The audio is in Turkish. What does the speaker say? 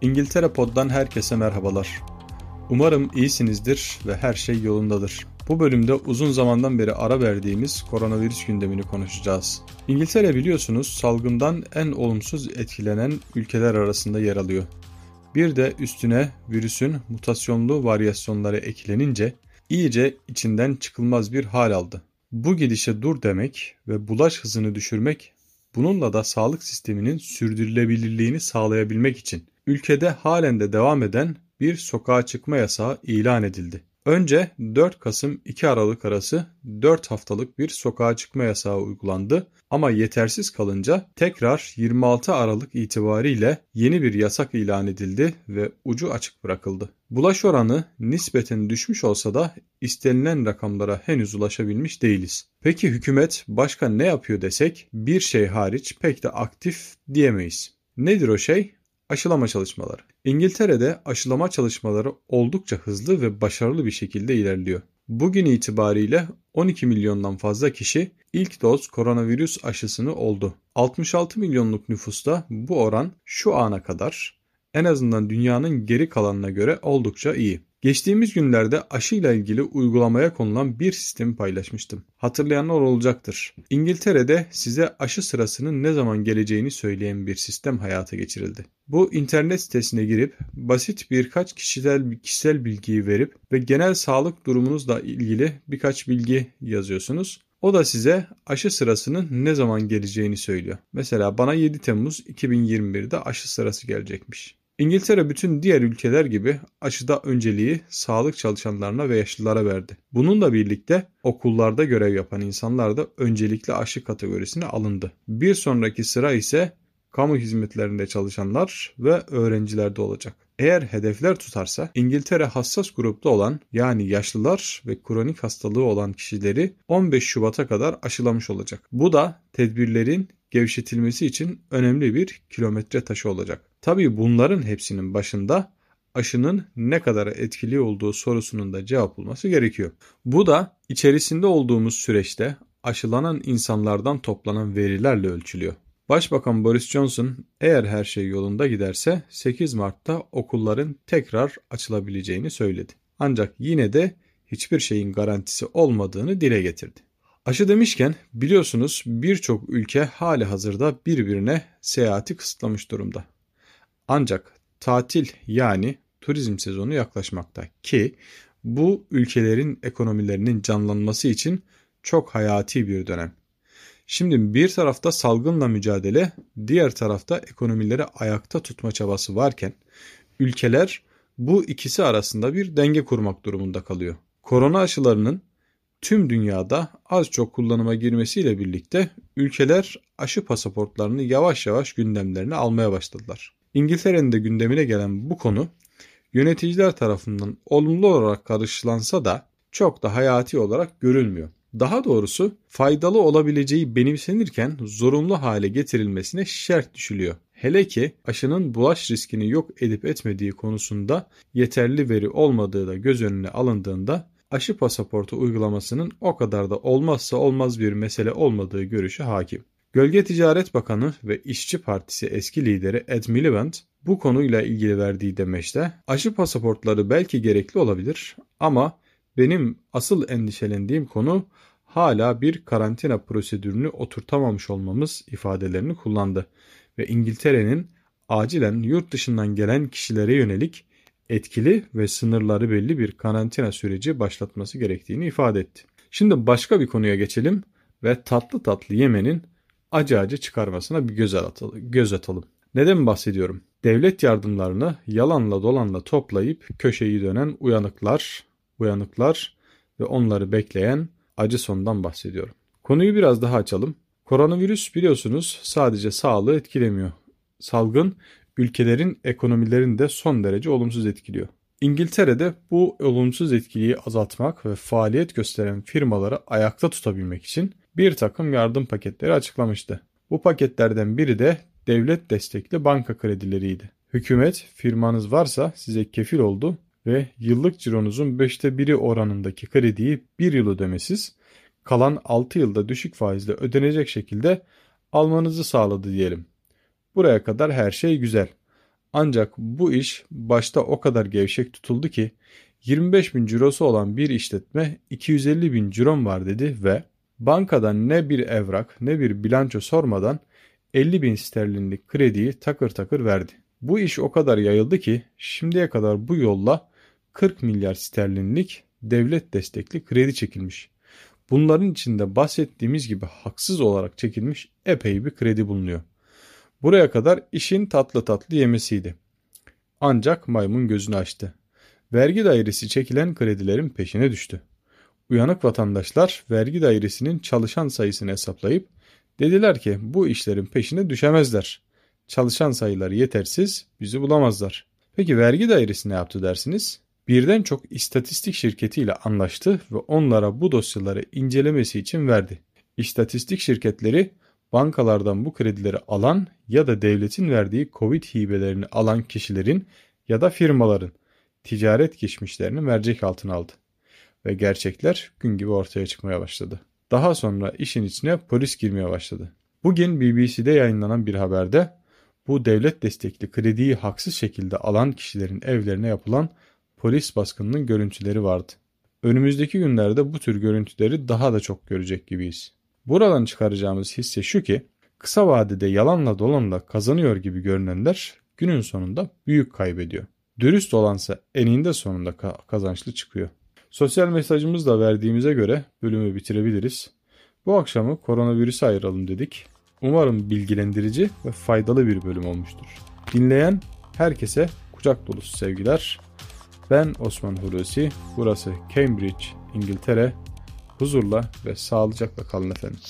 İngiltere Pod'dan herkese merhabalar. Umarım iyisinizdir ve her şey yolundadır. Bu bölümde uzun zamandan beri ara verdiğimiz koronavirüs gündemini konuşacağız. İngiltere biliyorsunuz salgından en olumsuz etkilenen ülkeler arasında yer alıyor. Bir de üstüne virüsün mutasyonlu varyasyonları eklenince iyice içinden çıkılmaz bir hal aldı. Bu gidişe dur demek ve bulaş hızını düşürmek bununla da sağlık sisteminin sürdürülebilirliğini sağlayabilmek için ülkede halen de devam eden bir sokağa çıkma yasağı ilan edildi. Önce 4 Kasım 2 Aralık arası 4 haftalık bir sokağa çıkma yasağı uygulandı ama yetersiz kalınca tekrar 26 Aralık itibariyle yeni bir yasak ilan edildi ve ucu açık bırakıldı. Bulaş oranı nispeten düşmüş olsa da istenilen rakamlara henüz ulaşabilmiş değiliz. Peki hükümet başka ne yapıyor desek bir şey hariç pek de aktif diyemeyiz. Nedir o şey? Aşılama çalışmaları. İngiltere'de aşılama çalışmaları oldukça hızlı ve başarılı bir şekilde ilerliyor. Bugün itibariyle 12 milyondan fazla kişi ilk doz koronavirüs aşısını oldu. 66 milyonluk nüfusta bu oran şu ana kadar en azından dünyanın geri kalanına göre oldukça iyi. Geçtiğimiz günlerde aşıyla ilgili uygulamaya konulan bir sistemi paylaşmıştım. Hatırlayanlar olacaktır. İngiltere'de size aşı sırasının ne zaman geleceğini söyleyen bir sistem hayata geçirildi. Bu internet sitesine girip basit birkaç kişisel kişisel bilgiyi verip ve genel sağlık durumunuzla ilgili birkaç bilgi yazıyorsunuz. O da size aşı sırasının ne zaman geleceğini söylüyor. Mesela bana 7 Temmuz 2021'de aşı sırası gelecekmiş. İngiltere bütün diğer ülkeler gibi aşıda önceliği sağlık çalışanlarına ve yaşlılara verdi. Bununla birlikte okullarda görev yapan insanlar da öncelikli aşı kategorisine alındı. Bir sonraki sıra ise kamu hizmetlerinde çalışanlar ve öğrencilerde olacak. Eğer hedefler tutarsa İngiltere hassas grupta olan yani yaşlılar ve kronik hastalığı olan kişileri 15 Şubat'a kadar aşılamış olacak. Bu da tedbirlerin gevşetilmesi için önemli bir kilometre taşı olacak. Tabii bunların hepsinin başında aşının ne kadar etkili olduğu sorusunun da cevap bulması gerekiyor. Bu da içerisinde olduğumuz süreçte aşılanan insanlardan toplanan verilerle ölçülüyor. Başbakan Boris Johnson eğer her şey yolunda giderse 8 Mart'ta okulların tekrar açılabileceğini söyledi. Ancak yine de hiçbir şeyin garantisi olmadığını dile getirdi. Aşı demişken biliyorsunuz birçok ülke hali hazırda birbirine seyahati kısıtlamış durumda. Ancak tatil yani turizm sezonu yaklaşmakta ki bu ülkelerin ekonomilerinin canlanması için çok hayati bir dönem. Şimdi bir tarafta salgınla mücadele, diğer tarafta ekonomileri ayakta tutma çabası varken ülkeler bu ikisi arasında bir denge kurmak durumunda kalıyor. Korona aşılarının tüm dünyada az çok kullanıma girmesiyle birlikte ülkeler aşı pasaportlarını yavaş yavaş gündemlerine almaya başladılar. İngiltere'nin de gündemine gelen bu konu yöneticiler tarafından olumlu olarak karşılansa da çok da hayati olarak görülmüyor. Daha doğrusu faydalı olabileceği benimsenirken zorunlu hale getirilmesine şart düşülüyor. Hele ki aşının bulaş riskini yok edip etmediği konusunda yeterli veri olmadığı da göz önüne alındığında aşı pasaportu uygulamasının o kadar da olmazsa olmaz bir mesele olmadığı görüşü hakim. Gölge Ticaret Bakanı ve İşçi Partisi eski lideri Ed Miliband bu konuyla ilgili verdiği demeçte aşı pasaportları belki gerekli olabilir ama benim asıl endişelendiğim konu hala bir karantina prosedürünü oturtamamış olmamız ifadelerini kullandı ve İngiltere'nin acilen yurt dışından gelen kişilere yönelik etkili ve sınırları belli bir karantina süreci başlatması gerektiğini ifade etti. Şimdi başka bir konuya geçelim ve tatlı tatlı yemenin acı acı çıkarmasına bir göz atalım. Göz atalım. Neden bahsediyorum? Devlet yardımlarını yalanla dolanla toplayıp köşeyi dönen uyanıklar, uyanıklar ve onları bekleyen acı sondan bahsediyorum. Konuyu biraz daha açalım. Koronavirüs biliyorsunuz sadece sağlığı etkilemiyor. Salgın ülkelerin ekonomilerini de son derece olumsuz etkiliyor. İngiltere'de bu olumsuz etkiyi azaltmak ve faaliyet gösteren firmaları ayakta tutabilmek için bir takım yardım paketleri açıklamıştı. Bu paketlerden biri de devlet destekli banka kredileriydi. Hükümet firmanız varsa size kefil oldu ve yıllık cironuzun 5'te biri oranındaki krediyi 1 yıl ödemesiz, kalan 6 yılda düşük faizle ödenecek şekilde almanızı sağladı diyelim. Buraya kadar her şey güzel. Ancak bu iş başta o kadar gevşek tutuldu ki 25 bin cirosu olan bir işletme 250 bin cirom var dedi ve bankadan ne bir evrak ne bir bilanço sormadan 50 bin sterlinlik krediyi takır takır verdi. Bu iş o kadar yayıldı ki şimdiye kadar bu yolla 40 milyar sterlinlik devlet destekli kredi çekilmiş. Bunların içinde bahsettiğimiz gibi haksız olarak çekilmiş epey bir kredi bulunuyor. Buraya kadar işin tatlı tatlı yemesiydi. Ancak maymun gözünü açtı. Vergi dairesi çekilen kredilerin peşine düştü. Uyanık vatandaşlar vergi dairesinin çalışan sayısını hesaplayıp dediler ki bu işlerin peşine düşemezler. Çalışan sayıları yetersiz bizi bulamazlar. Peki vergi dairesi ne yaptı dersiniz? Birden çok istatistik şirketiyle anlaştı ve onlara bu dosyaları incelemesi için verdi. İstatistik şirketleri bankalardan bu kredileri alan ya da devletin verdiği Covid hibelerini alan kişilerin ya da firmaların ticaret geçmişlerini mercek altına aldı. Ve gerçekler gün gibi ortaya çıkmaya başladı. Daha sonra işin içine polis girmeye başladı. Bugün BBC'de yayınlanan bir haberde bu devlet destekli krediyi haksız şekilde alan kişilerin evlerine yapılan polis baskınının görüntüleri vardı. Önümüzdeki günlerde bu tür görüntüleri daha da çok görecek gibiyiz. Buradan çıkaracağımız hisse şu ki kısa vadede yalanla dolanla kazanıyor gibi görünenler günün sonunda büyük kaybediyor. Dürüst olansa eninde sonunda kazançlı çıkıyor. Sosyal mesajımız da verdiğimize göre bölümü bitirebiliriz. Bu akşamı koronavirüse ayıralım dedik. Umarım bilgilendirici ve faydalı bir bölüm olmuştur. Dinleyen herkese kucak dolusu sevgiler. Ben Osman Hulusi. Burası Cambridge, İngiltere. Huzurla ve sağlıcakla kalın efendim.